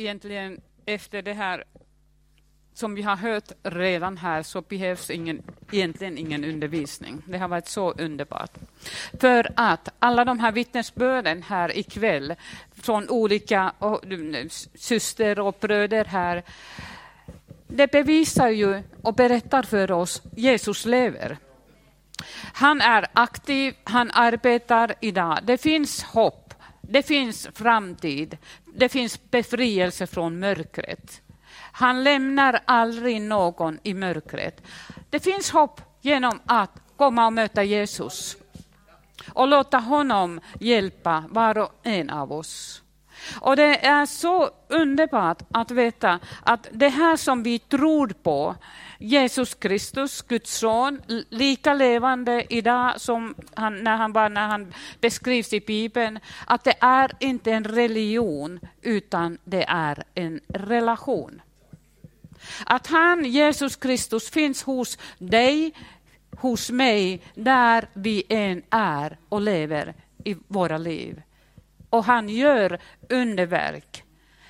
egentligen efter det här som vi har hört redan här så behövs ingen, egentligen ingen undervisning. Det har varit så underbart. För att alla de här vittnesbörden här ikväll från olika och, syster och bröder här, det bevisar ju och berättar för oss Jesus lever. Han är aktiv, han arbetar idag. Det finns hopp, det finns framtid, det finns befrielse från mörkret. Han lämnar aldrig någon i mörkret. Det finns hopp genom att komma och möta Jesus och låta honom hjälpa var och en av oss. Och Det är så underbart att veta att det här som vi tror på, Jesus Kristus, Guds son, lika levande idag som han, när, han var, när han beskrivs i Bibeln, att det är inte en religion utan det är en relation. Att han, Jesus Kristus, finns hos dig, hos mig, där vi än är och lever i våra liv. Och han gör underverk.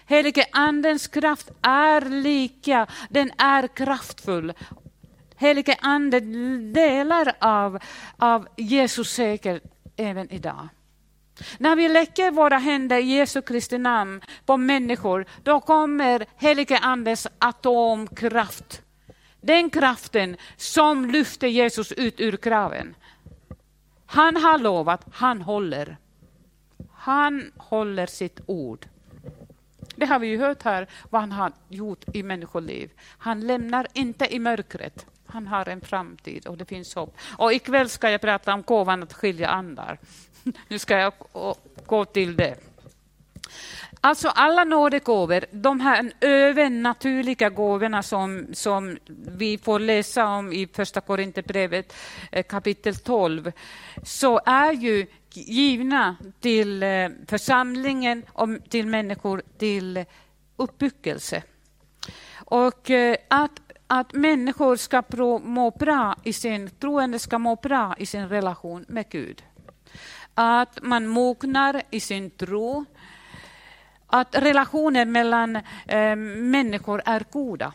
Helige Andens kraft är lika, den är kraftfull. Helige Ande delar av, av Jesus säker även idag. När vi lägger våra händer i Jesu Kristi namn på människor, då kommer helige Andes atomkraft. Den kraften som lyfter Jesus ut ur graven. Han har lovat, han håller. Han håller sitt ord. Det har vi ju hört här, vad han har gjort i människoliv. Han lämnar inte i mörkret. Han har en framtid och det finns hopp. Och ikväll ska jag prata om gåvan att skilja andar. Nu ska jag gå till det. Alltså alla nådegåvor, de här övernaturliga gåvorna som, som vi får läsa om i Första Korinthierbrevet eh, kapitel 12, så är ju givna till eh, församlingen och till människor till uppbyggelse. Och eh, att, att människor ska må bra i sin, troende ska må bra i sin relation med Gud att man mognar i sin tro, att relationer mellan eh, människor är goda.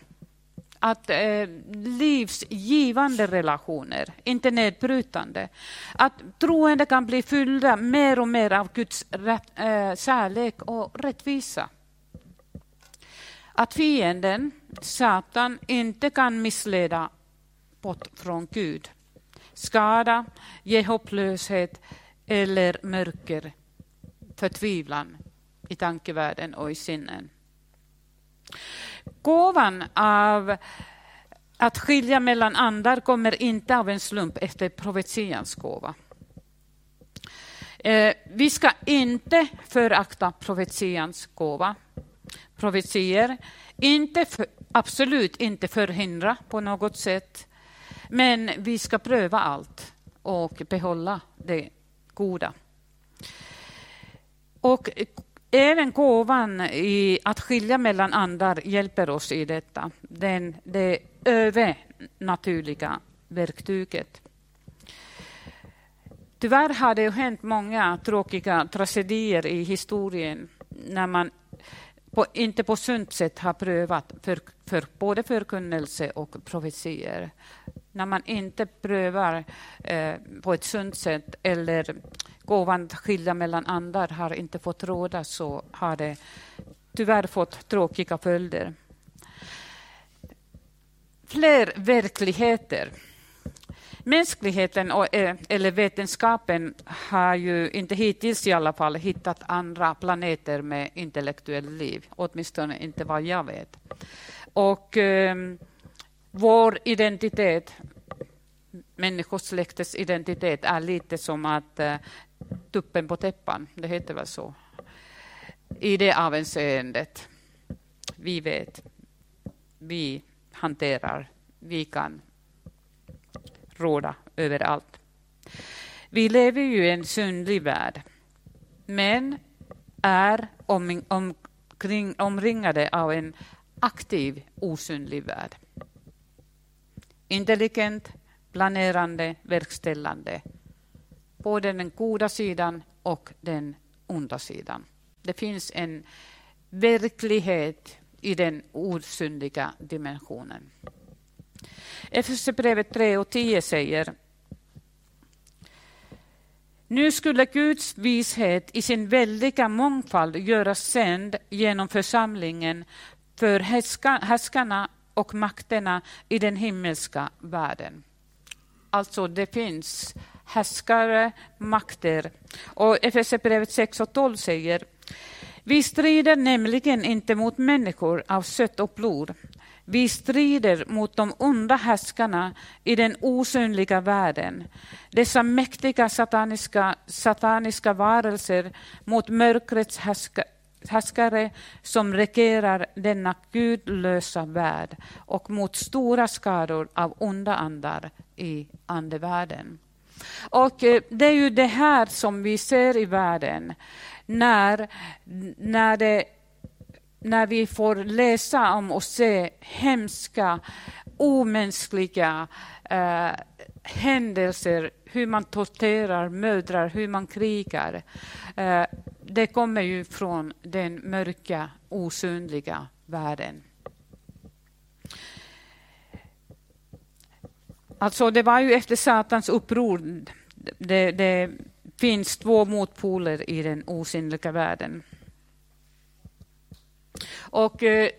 Att eh, livsgivande relationer, inte nedbrytande. Att troende kan bli fyllda mer och mer av Guds rätt, eh, kärlek och rättvisa. Att fienden, Satan, inte kan missleda bort från Gud. Skada, ge hopplöshet, eller mörker, förtvivlan i tankevärlden och i sinnen. Gåvan av att skilja mellan andar kommer inte av en slump efter profetians gåva. Eh, vi ska inte förakta profetians gåva. Profetier, inte för, absolut inte förhindra på något sätt, men vi ska pröva allt och behålla det goda. Och även gåvan i att skilja mellan andar hjälper oss i detta. Den, det övernaturliga verktyget. Tyvärr har det hänt många tråkiga tragedier i historien när man på, inte på sunt sätt har prövat för, för både förkunnelse och profetier när man inte prövar eh, på ett sunt sätt eller gåvan att skilja mellan andar har inte fått råda så har det tyvärr fått tråkiga följder. Fler verkligheter. Mänskligheten och, eh, eller vetenskapen har ju inte hittills i alla fall hittat andra planeter med intellektuellt liv, åtminstone inte vad jag vet. Och eh, vår identitet, människosläktets identitet, är lite som att eh, tuppen på täppan, det heter väl så, i det avseendet. Vi vet, vi hanterar, vi kan råda över allt. Vi lever ju i en syndlig värld, men är omkring, omringade av en aktiv osynlig värld. Intelligent, planerande, verkställande. Både den goda sidan och den onda sidan. Det finns en verklighet i den osynliga dimensionen. Efesierbrevet 3 och 10 säger nu skulle Guds vishet i sin väldiga mångfald göras sänd genom församlingen för härskarna och makterna i den himmelska världen. Alltså, det finns härskare, makter. Och Efesierbrevet 6 och 12 säger vi strider nämligen inte mot människor av kött och blod. Vi strider mot de onda härskarna i den osynliga världen. Dessa mäktiga sataniska, sataniska varelser mot mörkrets härskare som regerar denna gudlösa värld och mot stora skador av onda andar i andevärlden. Och eh, det är ju det här som vi ser i världen när, när, det, när vi får läsa om och se hemska, omänskliga eh, händelser, hur man torterar mödrar, hur man krigar. Eh, det kommer ju från den mörka, osynliga världen. Alltså det var ju efter Satans uppror. Det, det finns två motpoler i den osynliga världen. Och eh,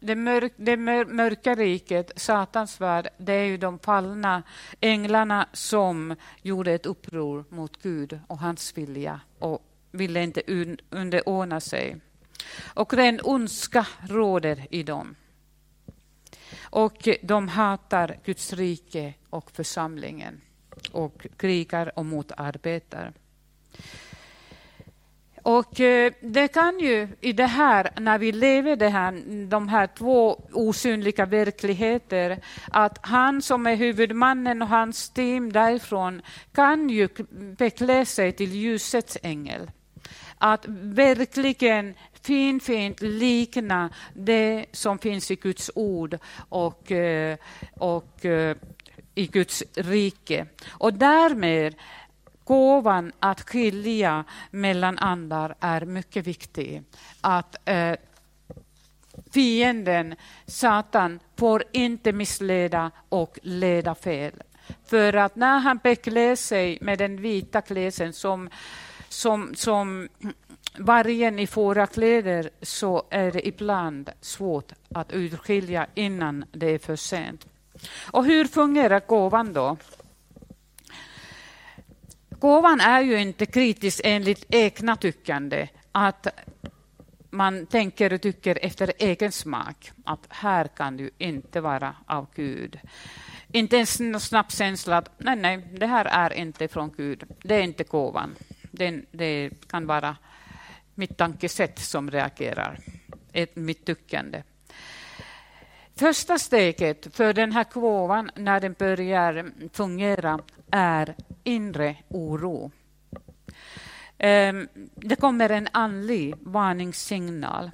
det, mörk, det mörka riket, Satans värld, det är ju de fallna änglarna som gjorde ett uppror mot Gud och hans vilja och ville inte underordna sig. Och ren ondska råder i dem. Och de hatar Guds rike och församlingen och krigar och motarbetar. Och eh, det kan ju i det här, när vi lever det här, de här två osynliga verkligheter, att han som är huvudmannen och hans team därifrån kan ju beklä sig till ljusets ängel. Att verkligen fint, fint likna det som finns i Guds ord och, eh, och eh, i Guds rike. Och därmed gåvan att skilja mellan andar är mycket viktig. Att eh, fienden, Satan, får inte missleda och leda fel. För att när han beklär sig med den vita klädseln som, som, som vargen i fårakläder så är det ibland svårt att urskilja innan det är för sent. Och hur fungerar gåvan då? Gåvan är ju inte kritisk enligt egna tyckande, att man tänker och tycker efter egen smak, att här kan du inte vara av Gud. Inte ens en snabb känsla att nej, nej, det här är inte från Gud, det är inte gåvan. Det, det kan vara mitt tankesätt som reagerar, ett, mitt tyckande. Första steget för den här gåvan när den börjar fungera är inre oro. Ehm, det kommer en andlig varningssignal.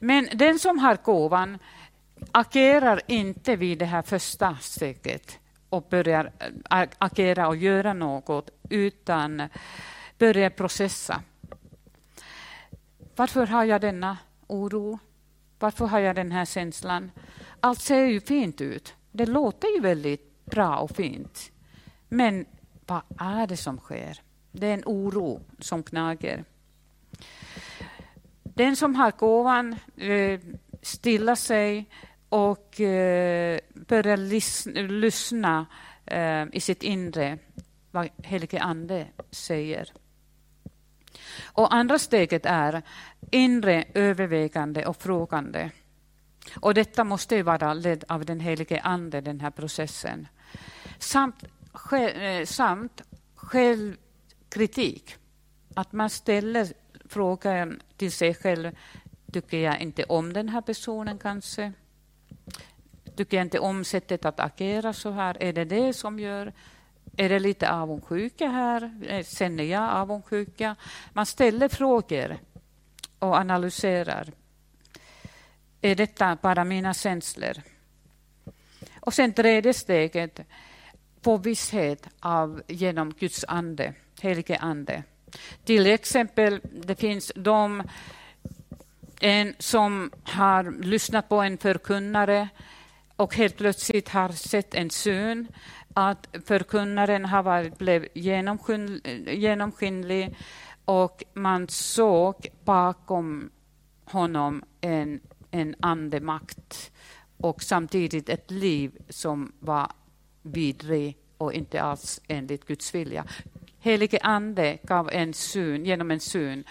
Men den som har gåvan agerar inte vid det här första steget och börjar äh, agera och göra något, utan börjar processa. Varför har jag denna oro? Varför har jag den här känslan? Allt ser ju fint ut. Det låter ju väldigt bra och fint. Men vad är det som sker? Det är en oro som knager. Den som har gåvan eh, stillar sig och eh, börjar lyssna eh, i sitt inre vad helige Ande säger. Och andra steget är inre övervägande och frågande. Och detta måste ju vara ledd av den helige Ande, den här processen. Samt, eh, samt självkritik. Att man ställer frågan till sig själv. Tycker jag inte om den här personen kanske? Tycker jag inte om sättet att agera så här? Är det det som gör är det lite avundsjuka här? Eh, känner jag avundsjuka? Man ställer frågor och analyserar. Är detta bara mina känslor? Och sen tredje steget, få visshet av, genom Guds ande, helige ande. Till exempel, det finns de en som har lyssnat på en förkunnare och helt plötsligt har sett en syn, att förkunnaren har varit, blev eh, genomskinlig och man såg bakom honom en, en andemakt och samtidigt ett liv som var vidrig och inte alls enligt Guds vilja. Helige Ande gav en syn, genom en syn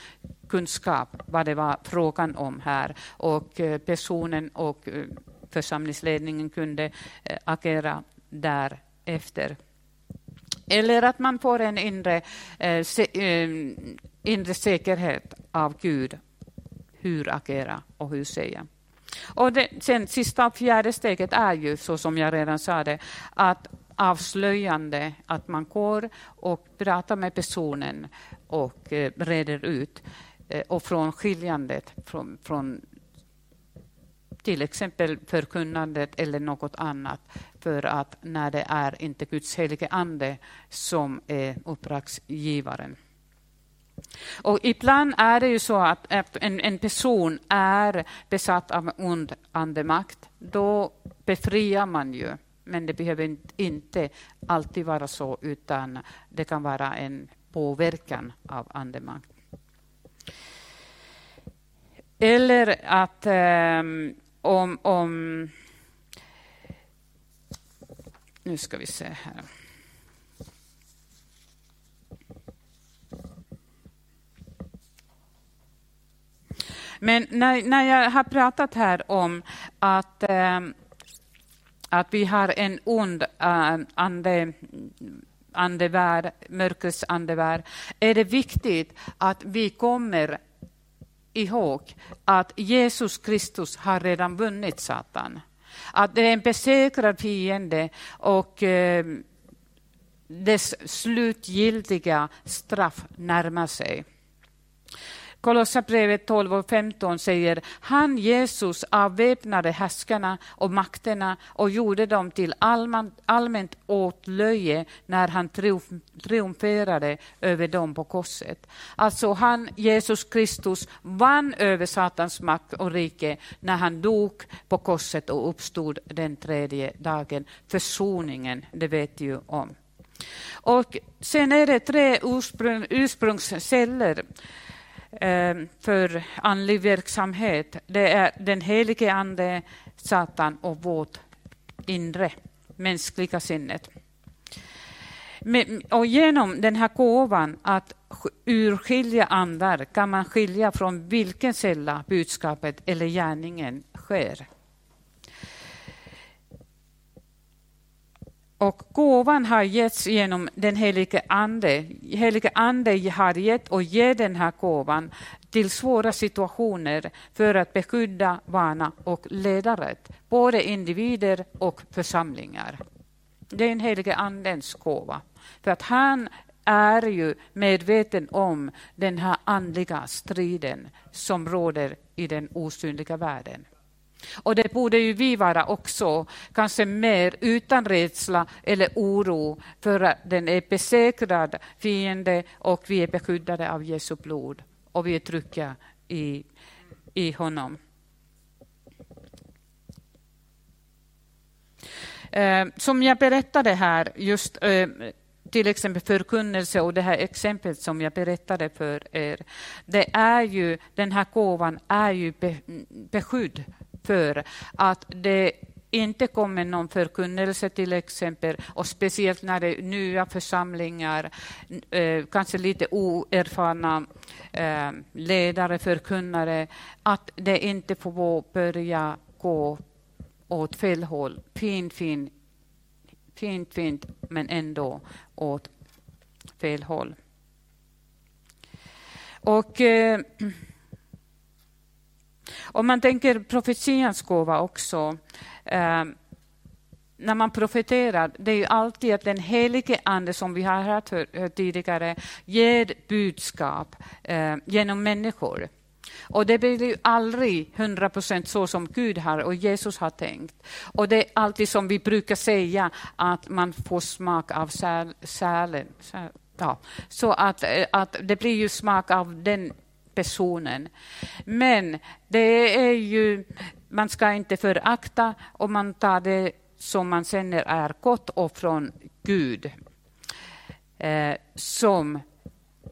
kunskap vad det var frågan om här och eh, personen och eh, församlingsledningen kunde agera där efter. Eller att man får en inre, eh, eh, inre säkerhet av Gud, hur agera och hur säga. Och det, sen sista och fjärde steget är ju, så som jag redan sa det, att avslöjande, att man går och pratar med personen och eh, reder ut. Eh, och från skiljandet från, från till exempel förkunnandet eller något annat. För att när det är inte Guds helige ande som är uppdragsgivaren. Och ibland är det ju så att en, en person är besatt av ond andemakt. Då befriar man ju. Men det behöver inte alltid vara så, utan det kan vara en påverkan av andemakt. Eller att um, om, om... Nu ska vi se här. Men när, när jag har pratat här om att, äh, att vi har en ond äh, ande, andevärld, mörkrets andevärld, är det viktigt att vi kommer ihåg att Jesus Kristus har redan vunnit Satan. Att det är en besegrad fiende och eh, dess slutgiltiga straff närmar sig. Kolossabrevet 12 och 15 säger han Jesus avväpnade härskarna och makterna och gjorde dem till allmänt, allmänt åtlöje när han triumferade över dem på korset. Alltså han, Jesus Kristus, vann över Satans makt och rike när han dog på korset och uppstod den tredje dagen. Försoningen, det vet ju om. Och sen är det tre ursprung, ursprungsceller Eh, för andlig verksamhet. Det är den helige Ande, Satan och vårt inre mänskliga sinnet. Och genom den här gåvan att urskilja andar kan man skilja från vilken källa budskapet eller gärningen sker. Och gåvan har getts genom den helige Ande. Helige Ande har gett och ger den här gåvan till svåra situationer för att beskydda, varna och leda rätt, både individer och församlingar. Det är den helige Andens gåva. För att han är ju medveten om den här andliga striden som råder i den osynliga världen. Och det borde ju vi vara också, kanske mer utan rädsla eller oro för att den är besegrad fiende och vi är beskyddade av Jesu blod och vi är trygga i, i honom. Eh, som jag berättade här, just eh, till exempel förkunnelse och det här exemplet som jag berättade för er. Det är ju, den här gåvan är ju beskydd för att det inte kommer någon förkunnelse till exempel, och speciellt när det är nya församlingar, eh, kanske lite oerfarna eh, ledare, förkunnare, att det inte får börja gå åt fel håll. Fint, fint, fint, fint, men ändå åt fel håll. Och eh, om man tänker profetians gåva också. Eh, när man profeterar, det är ju alltid att den helige Ande, som vi har hört hört tidigare, ger budskap eh, genom människor. Och det blir ju aldrig 100 procent så som Gud har och Jesus har tänkt. Och det är alltid som vi brukar säga, att man får smak av sälen. Säl, ja. Så att, eh, att det blir ju smak av den personen. Men det är ju, man ska inte förakta och man tar det som man känner är gott och från Gud. Eh, som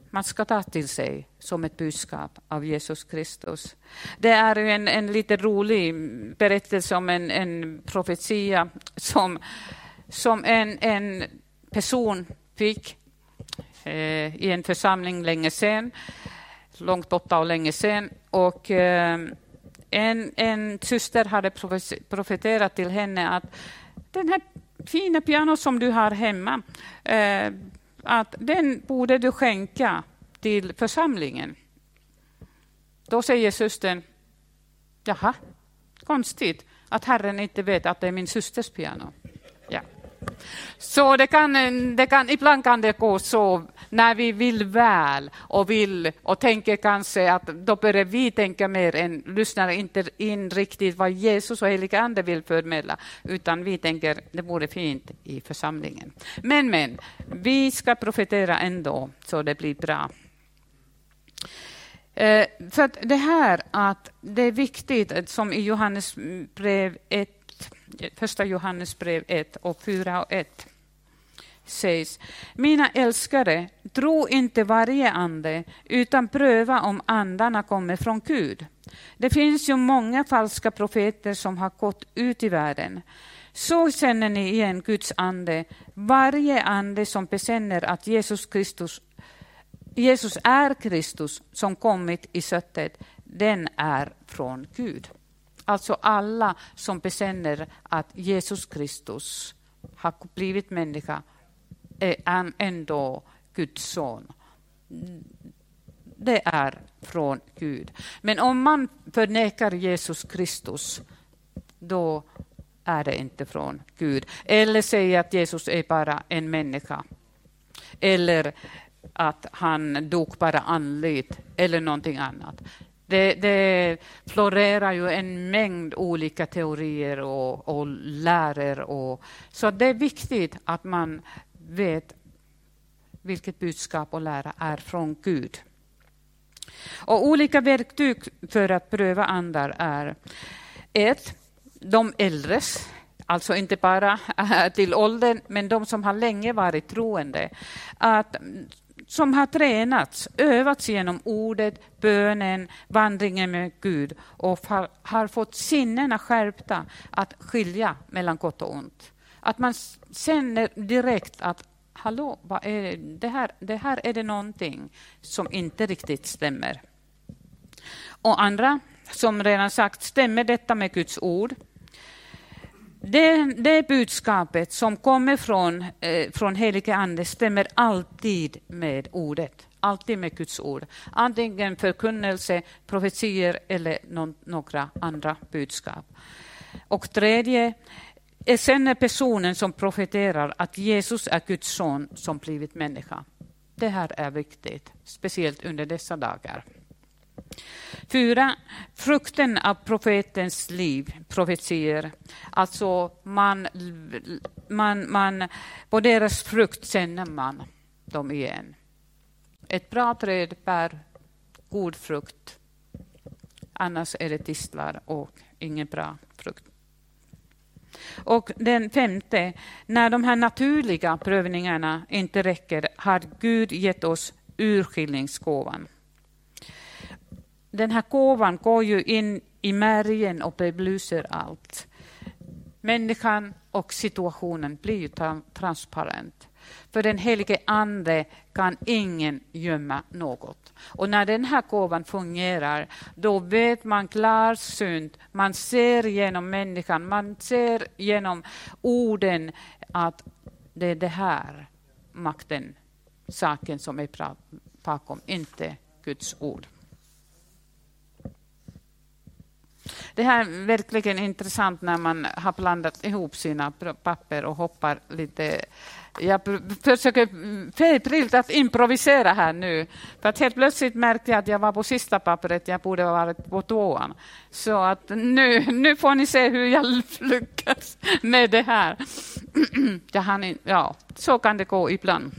man ska ta till sig som ett budskap av Jesus Kristus. Det är en, en lite rolig berättelse om en, en profetia som, som en, en person fick eh, i en församling länge sedan, långt borta och länge sedan. Och, ehm, en, en syster hade profeterat till henne att den här fina piano som du har hemma, eh, att den borde du skänka till församlingen. Då säger systern, jaha, konstigt att Herren inte vet att det är min systers piano. Ja. Så det kan, det kan, ibland kan det gå så när vi vill väl och vill och tänker kanske att då börjar vi tänka mer än lyssnar inte in riktigt vad Jesus och heliga ande vill förmedla, utan vi tänker det vore fint i församlingen. Men, men, vi ska profetera ändå så det blir bra. Eh, för att det här att det är viktigt, eh, som i Johannes brev 1, första Johannes brev 1 och 4 och 1 sägs, mina älskare, tro inte varje ande, utan pröva om andarna kommer från Gud. Det finns ju många falska profeter som har gått ut i världen. Så känner ni igen Guds ande. Varje ande som bekänner att Jesus Kristus Jesus är Kristus som kommit i köttet, den är från Gud. Alltså alla som bekänner att Jesus Kristus har blivit människa Eh, är ändå Guds son. Det är från Gud. Men om man förnekar Jesus Kristus, då är det inte från Gud. Eller säger att Jesus är bara en människa. Eller att han dog bara andligt eller någonting annat. Det, det, florerar ju en mängd olika teorier och, och läror. Och, så det är viktigt att man vet vilket budskap och lära är från Gud. Och olika verktyg för att pröva andar är ett, de äldres, alltså inte bara till åldern, men de som har länge varit troende. Att som har tränats, övats genom ordet, bönen, vandringen med Gud och har fått sinnena skärpta att skilja mellan gott och ont. Att man känner direkt att hallå, vad är det, här, det här är det någonting som inte riktigt stämmer. Och andra, som redan sagt, stämmer detta med Guds ord? Det, det budskapet som kommer från, eh, från helige Ande stämmer alltid med ordet, alltid med Guds ord. Antingen förkunnelse, profetier eller någon, några andra budskap. Och tredje, sen är personen som profeterar att Jesus är Guds son som blivit människa. Det här är viktigt, speciellt under dessa dagar. Fyra, frukten av profetens liv, profetier. Alltså man, man, man, på deras frukt känner man dem igen. Ett bra träd bär god frukt. Annars är det tistlar och ingen bra frukt. Och den femte, när de här naturliga prövningarna inte räcker har Gud gett oss urskiljningsgåvan den här gåvan går ju in i märgen och belyser allt. Människan och situationen blir ju transparent. För den helige Ande kan ingen gömma något. Och när den här gåvan fungerar, då vet man klarsynt, man ser genom människan, man ser genom orden att det är det här makten, saken som är bakom, inte Guds ord. Det här är verkligen intressant när man har blandat ihop sina papper och hoppar lite. Jag försöker febrilt att improvisera här nu. För att helt plötsligt märkte jag att jag var på sista pappret, jag borde ha varit på tvåan. Så att nu, nu får ni se hur jag lyckas med det här. ja, så kan det gå ibland.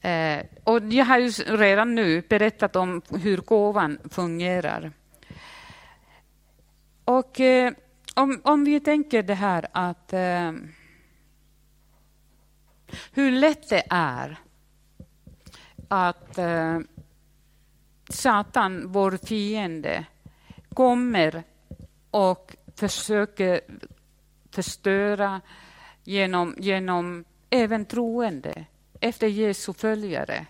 Eh, och jag har ju redan nu berättat om hur gåvan fungerar. Och eh, om, om vi tänker det här att eh, hur lätt det är att eh, Satan, vår fiende, kommer och försöker förstöra genom, genom även troende efter Jesu följare.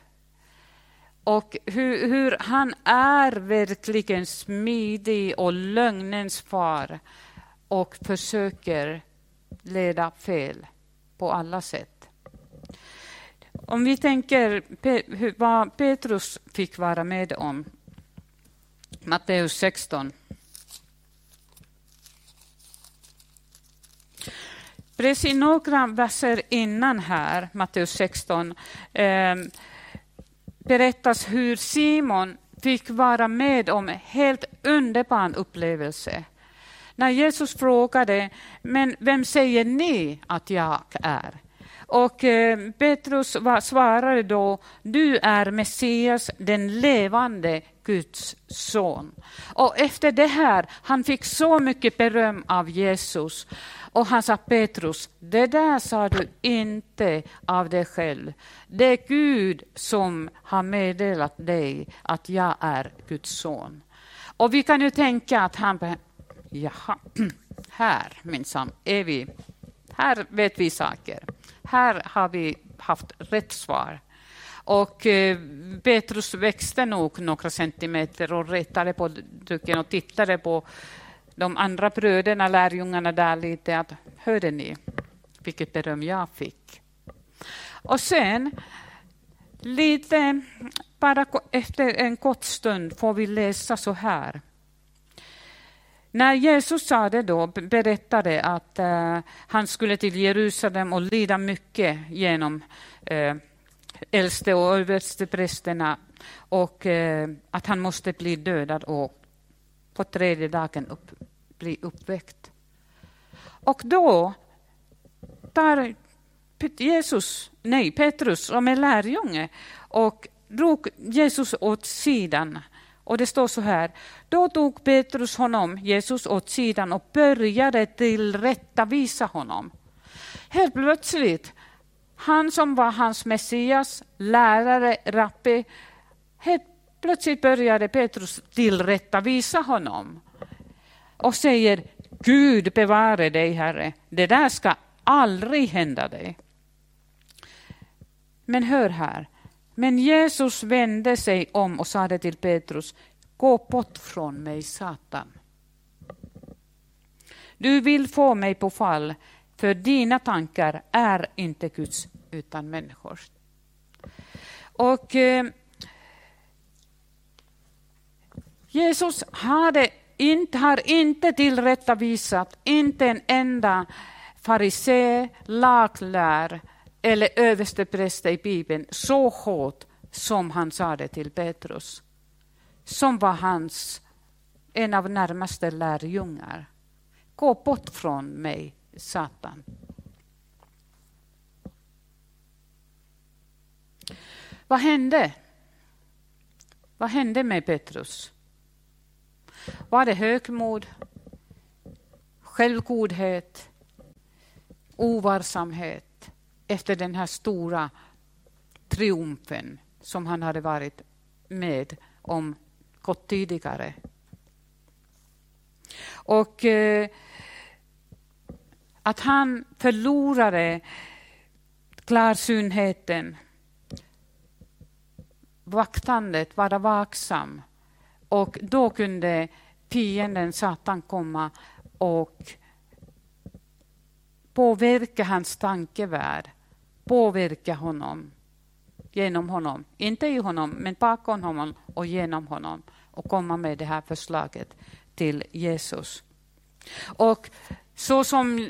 Och hur, hur, han är verkligen smidig och lögnens far och försöker leda fel på alla sätt. Om vi tänker vad Petrus fick vara med om, Matteus 16. Precis några verser innan här, Matteus 16, eh, berättas hur Simon fick vara med om en helt underbar upplevelse. När Jesus frågade, men vem säger ni att jag är? Och eh, Petrus svarade då, du är Messias, den levande Guds son. Och efter det här, han fick så mycket beröm av Jesus. Och han sa Petrus, det där sa du inte av dig själv. Det är Gud som har meddelat dig att jag är Guds son. Och vi kan ju tänka att han, jaha, här minsann är vi, här vet vi saker. Här har vi haft rätt svar. Och eh, Petrus växte nog några centimeter och retade på duken och tittade på de andra bröderna, lärjungarna där lite, att hörde ni vilket beröm jag fick? Och sen, lite, bara efter en kort stund får vi läsa så här. När Jesus sa det då, berättade att eh, han skulle till Jerusalem och lida mycket genom eh, äldste och översteprästerna och eh, att han måste bli dödad och på tredje dagen upp, bli uppväckt. Och då tar Jesus, nej, Petrus som är lärjunge och drog Jesus åt sidan och det står så här, då tog Petrus honom, Jesus, åt sidan och började tillrättavisa honom. Helt plötsligt, han som var hans Messias, lärare, rappe, helt plötsligt började Petrus tillrättavisa honom och säger Gud bevare dig, Herre. Det där ska aldrig hända dig. Men hör här, men Jesus vände sig om och sade till Petrus, gå bort från mig, Satan. Du vill få mig på fall, för dina tankar är inte Guds utan människors. Och eh, Jesus hade inte, har inte tillrättavisat inte en enda farisé, laglär eller överstepräster i Bibeln så hårt som han sa det till Petrus, som var hans en av närmaste lärjungar. Gå bort från mig, Satan. Vad hände? Vad hände med Petrus? Var det högmod, självgodhet, ovarsamhet? Efter den här stora triumfen som han hade varit med om kort tidigare. Och eh, att han förlorade klarsynheten, vaktandet, vara vaksam. Och då kunde fienden Satan komma och påverka hans tankevärld påverka honom genom honom. Inte i honom, men bakom honom och genom honom och komma med det här förslaget till Jesus. Och så som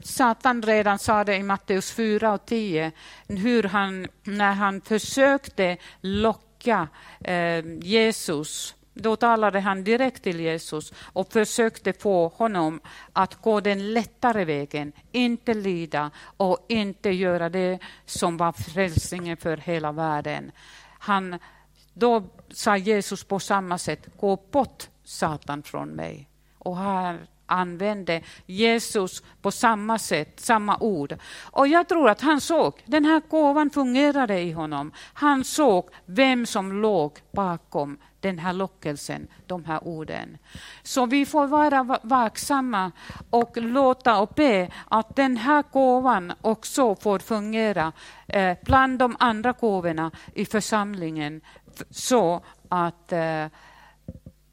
Satan redan sa det i Matteus 4 och 10, hur han, när han försökte locka eh, Jesus då talade han direkt till Jesus och försökte få honom att gå den lättare vägen, inte lida och inte göra det som var frälsningen för hela världen. Han, då sa Jesus på samma sätt, gå bort Satan från mig. Och här använde Jesus på samma sätt, samma ord. Och jag tror att han såg, den här gåvan fungerade i honom. Han såg vem som låg bakom den här lockelsen, de här orden. Så vi får vara vaksamma och låta och be att den här gåvan också får fungera eh, bland de andra gåvorna i församlingen så att, eh,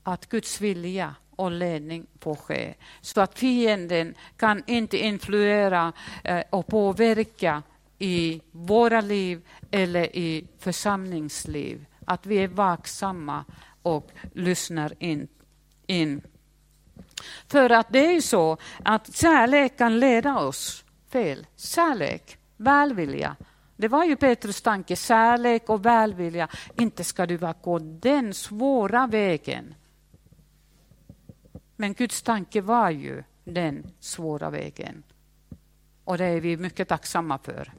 att Guds vilja och ledning får ske. Så att fienden kan inte influera eh, och påverka i våra liv eller i församlingsliv. Att vi är vaksamma och lyssnar in. in. För att det är ju så att kärlek kan leda oss fel. Kärlek, välvilja. Det var ju Petrus tanke, kärlek och välvilja. Inte ska du gå den svåra vägen. Men Guds tanke var ju den svåra vägen. Och det är vi mycket tacksamma för.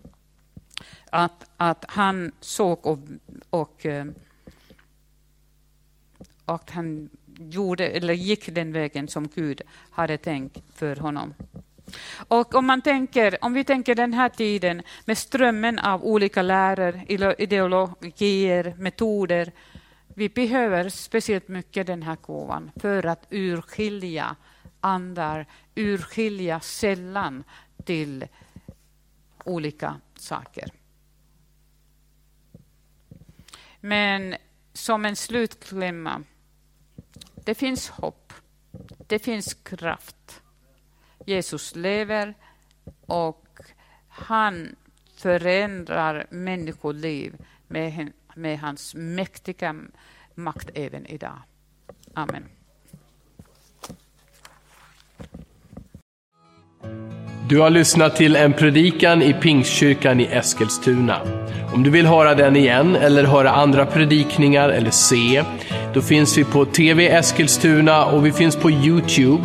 Att, att han såg och, och, eh, och han gjorde, eller gick den vägen som Gud hade tänkt för honom. Och om, man tänker, om vi tänker den här tiden med strömmen av olika läror, ideologier, metoder, vi behöver speciellt mycket den här gåvan för att urskilja andar, urskilja sällan till olika saker. Men som en slutklämma, det finns hopp, det finns kraft. Jesus lever och han förändrar människoliv med med hans mäktiga makt även idag. Amen. Du har lyssnat till en predikan i Pingstkyrkan i Eskilstuna. Om du vill höra den igen eller höra andra predikningar eller se, då finns vi på TV Eskilstuna och vi finns på Youtube